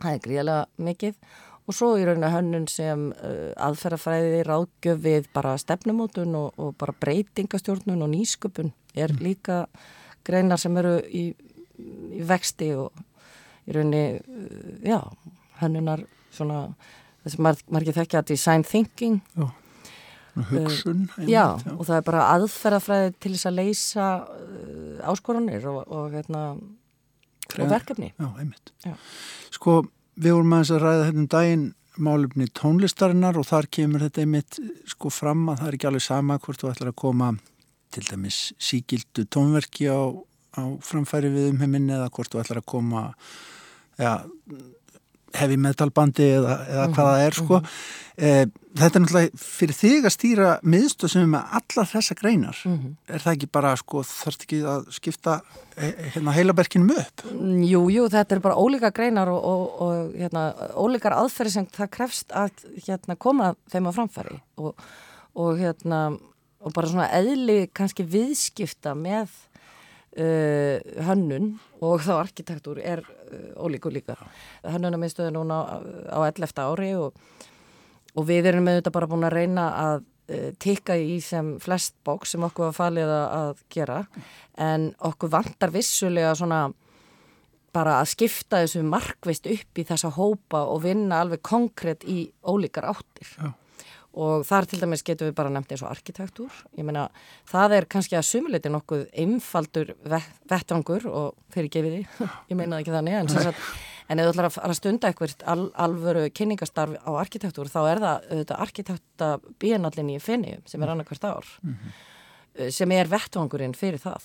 það er gríðlega mikið og svo í rauninu hönnun sem uh, aðferðafræði ráðgjöf við bara stefnumótun og, og bara breytingastjórnun og nýsköpun er mm. líka greinar sem eru í, í vexti og í rauninu, uh, já, hönnunar svona, þess að margir þekkja að design thinking. Já. Hugsun einmitt, já, já, og það er bara aðferðafræði til þess að leysa uh, áskorunir og, og, hérna, og verkefni. Já, einmitt. Já. Sko, við vorum aðeins að ræða hérna um daginn málumni tónlistarinnar og þar kemur þetta einmitt sko fram að það er ekki alveg sama hvort þú ætlar að koma til dæmis síkildu tónverki á, á framfæri við um heiminni eða hvort þú ætlar að koma ja, heavy metal bandi eða, eða -hmm. hvað það er sko -hmm. Eh, þetta er náttúrulega fyrir þig að stýra miðstöð sem er með alla þessa greinar mm -hmm. er það ekki bara sko þarf ekki að skipta eh, hérna, heilaberkinum upp? Jú, jú, þetta er bara ólíka greinar og, og, og hérna, ólíkar aðferði sem það krefst að hérna, koma þeim á framfæri og, og hérna og bara svona eðli kannski viðskipta með uh, hönnun og þá arkitektúr er uh, ólíku líka hönnuna miðstöðu núna á, á 11. ári og og við erum með þetta bara búin að reyna að uh, tikka í sem flest bóks sem okkur var falið að gera en okkur vantar vissulega svona bara að skipta þessu markvist upp í þessa hópa og vinna alveg konkrétt í ólíkar áttir Já. Og þar til dæmis getum við bara nefnt eins og arkitektúr ég meina það er kannski að sumuleitin nokkuð einfaldur vettangur og fyrir gefiði, ég meina ekki þannig en sem sagt En ef þú ætlar að að stunda eitthvað al, alvöru kynningastarf á arkitektúr þá er það auðvitað arkitekta bíenallin í finni sem er annarkvært ár mm -hmm. sem er vettvangurinn fyrir það.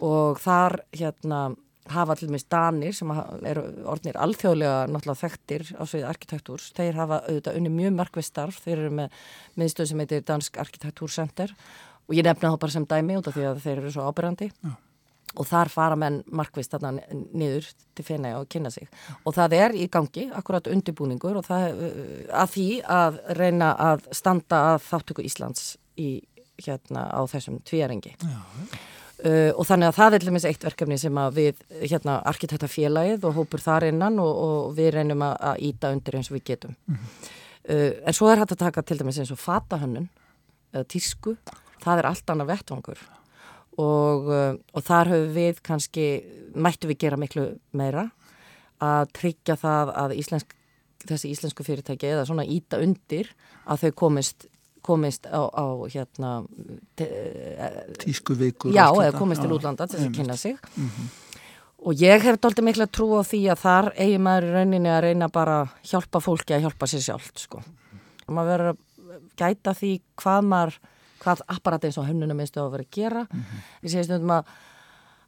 Og þar hérna hafa til dæmis Danir sem er orðnir alþjóðlega náttúrulega þekktir á svið arkitektúrs, þeir hafa auðvitað unni mjög markvið starf, þeir eru með miðstöð sem heitir Dansk Arkitektúrscenter og ég nefna það bara sem dæmi út af því að þeir eru svo ábyrgandi Já. Og þar fara menn markvist þarna niður til finna og kynna sig. Og það er í gangi akkurat undirbúningur. Og það uh, að því að reyna að standa að þáttöku Íslands í hérna á þessum tvíarengi uh, og þannig að það er til dæmis eitt verkefni sem að við hérna arkitektafélagið og hópur þar innan og, og við reynum að, að íta undir eins og við getum. Mm -hmm. uh, en svo er hægt að taka til dæmis eins og fatahönnun eða tísku, það er allt annað vettvangur. Og, uh, og þar höfum við kannski, mættu við gera miklu meira að tryggja það að íslensk, þessi íslensku fyrirtæki eða svona íta undir að þau komist komist á, á hérna tísku vikur já, eða komist til útlanda til þess að kynna sig mm -hmm. og ég hef doldið miklu að trú á því að þar eigi maður í rauninni að reyna bara hjálpa fólki að hjálpa sér sjálf sko. og maður verður að gæta því hvað maður hvað apparat eins og hönnunum minnstu að vera að gera mm -hmm. ég sé stundum að,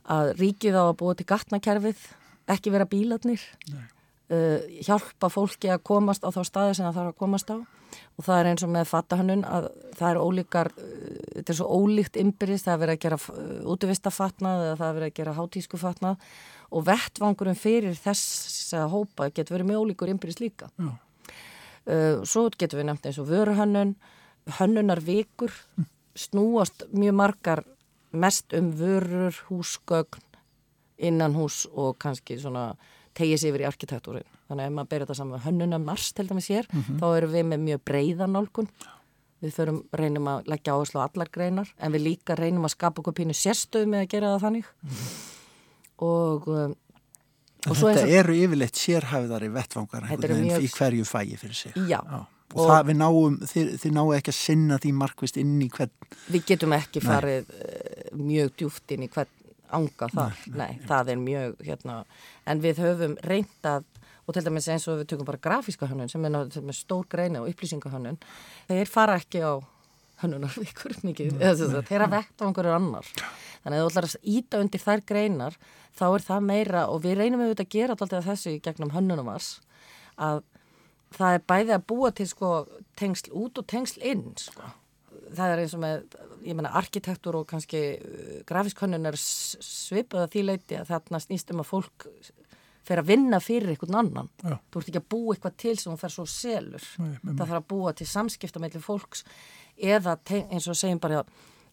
að ríkið á að búa til gatnakerfið ekki vera bílarnir uh, hjálpa fólki að komast á þá staði sem það þarf að komast á. Og það er eins og með fattahönnun að það er ólíkar uh, þetta er svo ólíkt ymbirist, það er verið að gera uh, útvistafatnað eða það er verið að gera hátískufatnað. Og vettvangurum fyrir þess að hópa getur verið með ólíkur ymbirist líka. Uh, svo getur við nefnt eins og vöruhönnun hönnunar vikur snúast mjög margar mest um vörur, húsgögn innan hús og kannski svona tegis yfir í arkitektúrin þannig að ef maður berir þetta saman hönnunar mars til dæmis hér, mm -hmm. þá erum við með mjög breyðanálgun við förum, reynum að leggja áherslu á allar greinar en við líka reynum að skapa okkur pínu sérstöð með að gera það þannig. Mm -hmm. og um, Þetta eru yfirleitt sérhæfðari vettfangar mjög... í hverju fægi fyrir sig. Já, Já. Og, og það við náum, þið, þið náum ekki að sinna því markvist inn í hvern Við getum ekki Nei. farið uh, mjög djúft inn í hvern anga þar. Nei, Nei það er mjög hérna, en við höfum reyndað og til dæmis eins og við tökum bara grafíska hönnun sem er, stór greina og upplýsingahönnun þeir fara ekki á hönnunarvíkur mikið, þeirra vekt á einhverju annar þannig að þú ætlar að íta undir þær greinar þá er það meira og við reynum auðvitað að gera alltaf þessu gegnum hönnunumars að það er bæði að búa til sko tengsl út og tengsl inn sko. Það er eins og með, ég menna, arkitektur og kannski uh, grafiskönnun er svipaða því leiti að þarna snýst um að fólk fer að vinna fyrir einhvern annan. Já. Þú ert ekki að búa eitthvað til sem þú fer svo selur. Nei, það þarf að búa til samskipta mellir fólks eða eins og segjum bara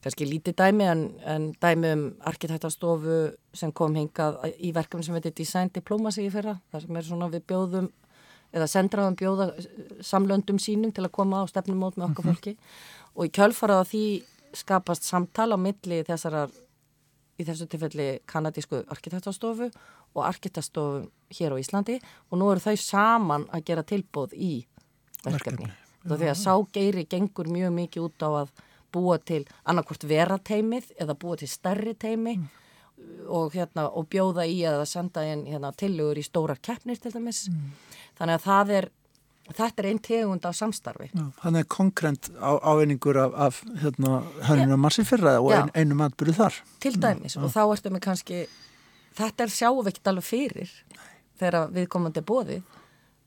kannski lítið dæmi en, en dæmi um arkitektastofu sem kom hingað í verkefni sem heitir Design Diplomacy í fyrra. Það sem er svona við bjóðum eða sendraðum bjóða samlöndum sínum til að koma á stefnumót með okkar mhm. fólki mm -hmm. og í kjölfarað því skapast samtal á milli þessarar í þessu tilfelli kanadísku arkitektastofu og arkitektstofu hér á Íslandi og nú eru þau saman að gera tilbúð í verkefni. Þá því að ságeyri gengur mjög mikið út á að búa til annarkort verateimið eða búa til stærri teimi mm. Og, hérna, og bjóða í að senda inn hérna, tilugur í stórar keppnir til dæmis. Mm þannig að er þetta er einn tegund af samstarfi Já, Þannig að konkrétt á, ávinningur af, af hérna, hannuna massi fyrra og ein, einu matbúrið þar Til dæmis Já. og þá ertum við kannski þetta er sjáuvikt alveg fyrir Nei. þegar við komum til bóðið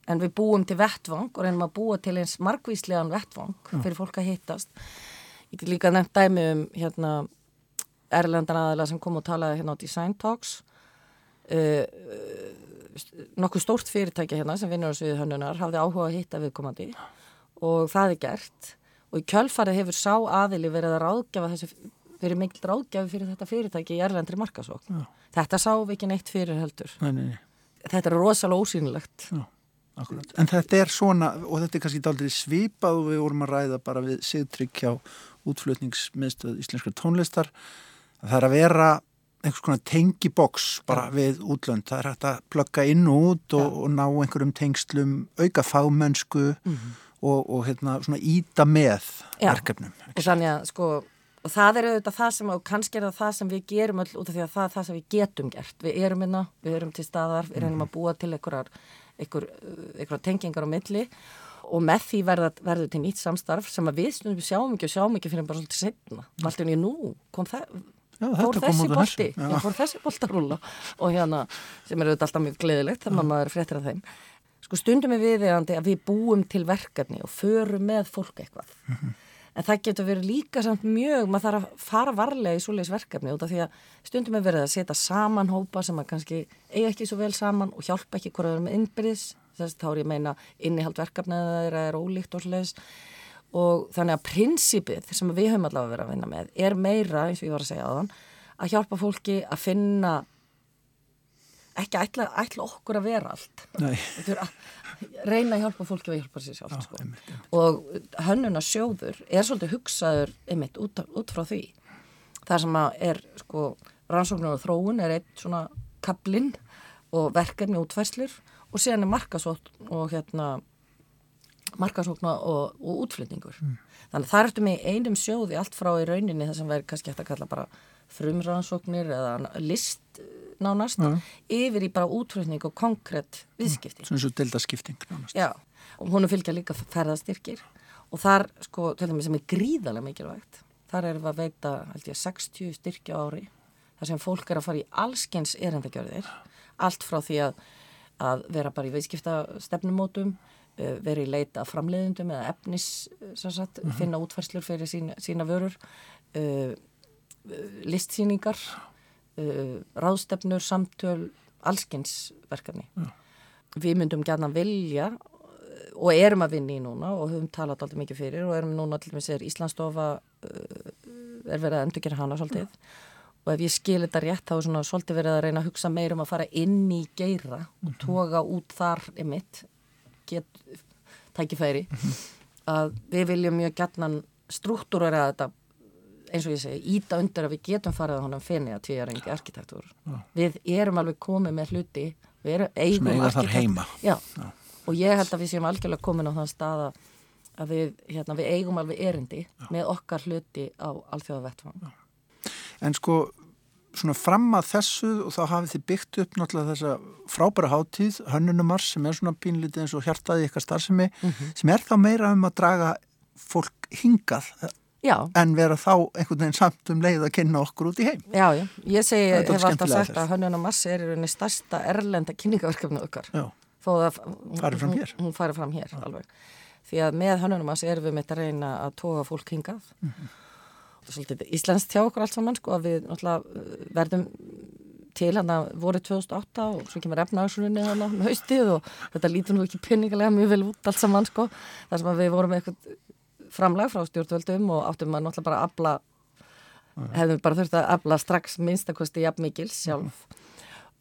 en við búum til vettvang og reynum að búa til eins margvíslegan vettvang fyrir fólk að hittast Ég get líka nefnt dæmi um hérna Erlendan aðeila sem kom og talaði hérna á Design Talks. Uh, nokkuð stórt fyrirtæki hérna sem vinnur á sviði hönnunar hafði áhuga að hitta viðkomandi og það er gert. Og í kjölfarið hefur sá aðili verið að ráðgjafa þessi verið mikil ráðgjafi fyrir þetta fyrirtæki í erlendri markasók þetta sá við ekki neitt fyrir heldur. Nei, nei, nei. þetta er rosalega ósýnilegt. Já, en þetta er svona og þetta er kannski aldrei svipað og við vorum að ræða bara við sigtrygg hjá útflutningsmiðstöð íslenskar tónlistar það er að vera einhvers konar tengiboks bara við útlönd, það er hægt að plögga inn og út og, og ná einhverjum tengslum auka fámönsku mm -hmm. og, og hérna svona íta með ja. verkefnum. Og þannig að sko og það er auðvitað það sem, og kannski er það það sem við gerum öll út af því að það er það sem við getum gert við erum hérna, við erum til staðar við reynum að mhm. búa til einhverjar einhver, einhver tengingar á milli og með því verður til nýtt samstarf sem að við sjáum ekki og sjáum ekki fyrir bara svolítið setna, alltaf nú kom það Já, fór þessi bolti, ég fór þessi boltarúla og hérna, sem er auðvitað alltaf mjög gleðilegt þannig að maður fréttir að þeim. Sko stundum er viðeigandi að við búum til verkefni og förum með fólk eitthvað. Mm -hmm. en það getur verið líka samt mjög, maður þarf að fara varlega í svoleiðis verkefni út af því að stundum er verið að setja saman hópa sem að kannski eiga ekki svo vel saman og hjálpa ekki hverjaður með innbyrðis. Þess að þá er ég meina innihald verkefni eða er ólíkt og svoleiðis og þannig að prinsipið sem við höfum allavega verið að vinna með er meira, eins og ég var að segja á þann að hjálpa fólki að finna ekki ætla, ætla okkur að vera allt. Reyna að hjálpa fólki að hjálpa sér sjálf Já, sko. og hönnuna sjóður er svolítið hugsaður einmitt út, út frá því. Það sem er sko rannsóknar og þróun er eitt svona kablinn og verkefni útfæslur og síðan er markasótt og hérna markasókna og, og útflutningur. Mm. þannig það ertu með einum sjóði allt frá í rauninni það sem verður kannski eftir að kalla bara frumrannsóknir eða list nánast ja. yfir í bara útflutning og konkrétt viðskipti. Svona svo deltaskipting nánast. Já, og hún er fylgja líka ferðastyrkir. Og þar sko, til dæmis sem er gríðarlega mikilvægt þar erum við að veita held ég 60 styrkja ári þar sem fólk er að fara í allskens erendagjörðir allt frá því að, að vera bara í viðskipta stefnumótum Eh, verið í leita framleiðundum eða efnis sagt, mm -hmm. finna útfærslur fyrir sína, sína vörur uh, listsýningar uh, ráðstefnur, samtöl allskynsverkefni ja. við myndum gætna vilja og erum að vinna í núna og höfum talað alltaf mikið fyrir og erum núna til og með sér Íslandsstofa uh, er verið að endur gera hana svolítið ja. og ef ég skil þetta rétt þá er svona svolítið verið að reyna að hugsa meir um að fara inn í geira og mhm. toga út þar emitt get tækifæri að við viljum mjög gætnan struktúrera þetta eins og ég segi, íta undir að við getum farið á honum finni að tvíja reyngi arkitektúr ja. við erum alveg komið með hluti við erum eigum arkitekt og ég held að við séum algjörlega komin á þann stað að við, hérna, við eigum alveg erindi ja. með okkar hluti á alþjóða vettfang ja. En sko svona fram að þessu og þá hafið þið byggt upp náttúrulega þessa frábæra hátíð hönnunumars sem er svona pínlítið eins og hjartaði ykkar starfsemi mm -hmm. sem er þá meira um að draga fólk hingað já. en vera þá einhvern veginn samt um leið að kynna okkur út í heim Já, já, ég segi, hef alltaf sagt að hönnunumars er í rauninni starsta erlenda kynningaverkefni okkar já. farið fram hér, hún, hún farið fram hér alveg því að með hönnunum að erum við með að reyna að toga fólk hingað mm -hmm. Svolítið íslenskt hjá okkur allt saman sko að við náttúrulega uh, verðum til hann að voru 2008 og svo kemur efnaðarsunni hann á haustið og þetta lítur nú ekki peningalega mjög vel út allt saman sko. Þar sem við vorum eitthvað framlag frá stjórnvöldum og áttum að náttúrulega bara afla hefðum bara þurft að afla strax minnstakosti jafn mikil sjálf.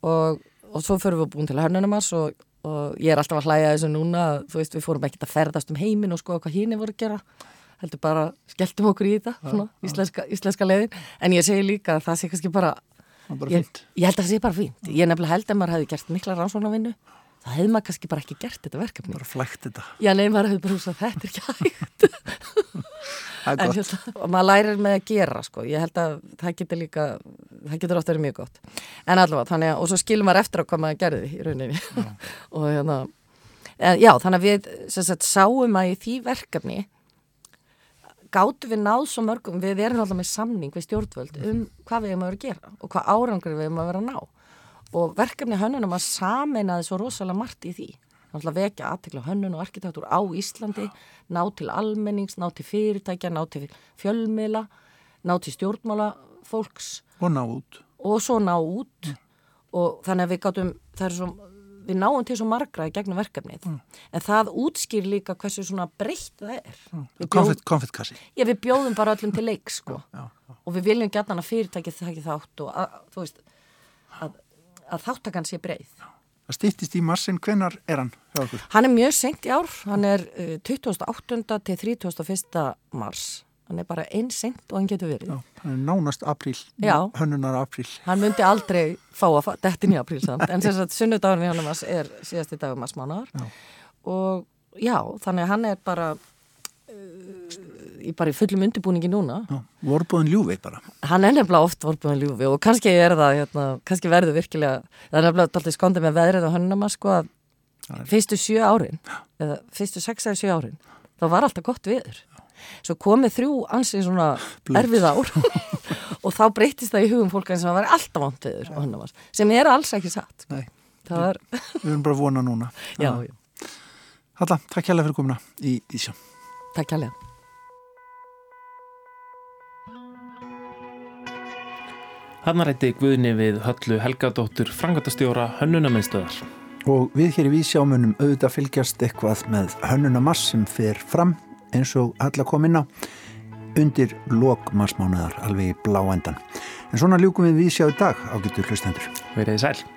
Og, og svo förum við búin til hörnunumars og, og ég er alltaf að hlæja þessu núna þú veist við fórum ekkert að ferðast um heimin og skoða hvað hín er voru að gera heldur bara skelltum okkur í þetta svona, íslenska, íslenska leiðin. En ég segi líka að það sé kannski bara, bara ég, ég held að það sé bara fínt. Ég nefnilega held að maður hefði gert mikla rannsónavinnu það hefði maður kannski bara ekki gert þetta verkefni. Bara flægt þetta. Já nei maður hefði bara húsað þetta er ekki hægt. En hérna, og maður lærir með að gera sko, ég held að það getur líka það getur ofta verið mjög gott. En allavega, þannig að, og svo skilum maður eftir að hvað maður gerði í rauninni. Og hérna, en, já, þannig að við sagt, sáum að í því verkefni gáttu við náð svo mörgum, við erum alltaf með samning við stjórnvöld um hvað við erum að vera að gera og hvað árangur við erum að vera að ná og verkefni hönnunum að sameinaði svo rosalega margt í því náttúrulega vekja aðtekla hönnun og arkitektur á Íslandi, ná til almennings, ná til fyrirtækja, ná til fjölmiðla, ná til stjórnmála fólks. Og ná út. Og svo ná út mm. og þannig að við gáttum, það er svo, við náum til svo margra í gegnum verkefnið. Mm. En það útskýr líka hversu svona breytt það er. Mm. Bjóð... Konfittkassi. Já, við bjóðum bara öllum til leik, sko. Já, já. Og við viljum gætna að fyrirtækið það ekki þátt og að, þú veist, að, að þáttakann sé breyð. Það stýttist í marsin, hvenar er hann? Hann er mjög senkt í ár, hann er uh, 28. til 31. mars. Hann er bara einn senkt og hann getur verið. Já, hann er nánast apríl, hönnunar apríl. Hann myndi aldrei fá að dettin í apríl samt, en þess að sunnudagurinn við hann er síðasti dagur marsmánar. Og já, þannig að hann er bara í bara í fullum undirbúningi núna. Vorbúðin ljúfi bara. Hann er nefnilega oft vorbúðin ljúfi og kannski er það hérna, kannski verður virkilega það er nefnilega alltaf skondið með veðrið og hönnum að sko að fyrstu sjö árin eða fyrstu sex eða sjö árin þá var alltaf gott viður svo komið þrjú ansið svona Blöð. erfið ár. Og þá breytist það í hugum fólk eins og það var alltaf vant hönnum að sem er alls ekki satt. Sko. var... Við erum bara vona núna. Já, já. Halla, takk hjálpa fyrir komuna í Ísjón Takk hjálpa Hann rætti Guðni við höllu Helgadóttur frangatastjóra hönnunamiðstöðar. Og við hér í Vísjámunum auðvitað fylgjast eitthvað með hönnunamass sem fer fram eins og alla kom inn á undir lokmarsmánuðar alveg í blá endan. En svona ljúkum við Vísjá í dag á getur hlustendur. Verðið sæl.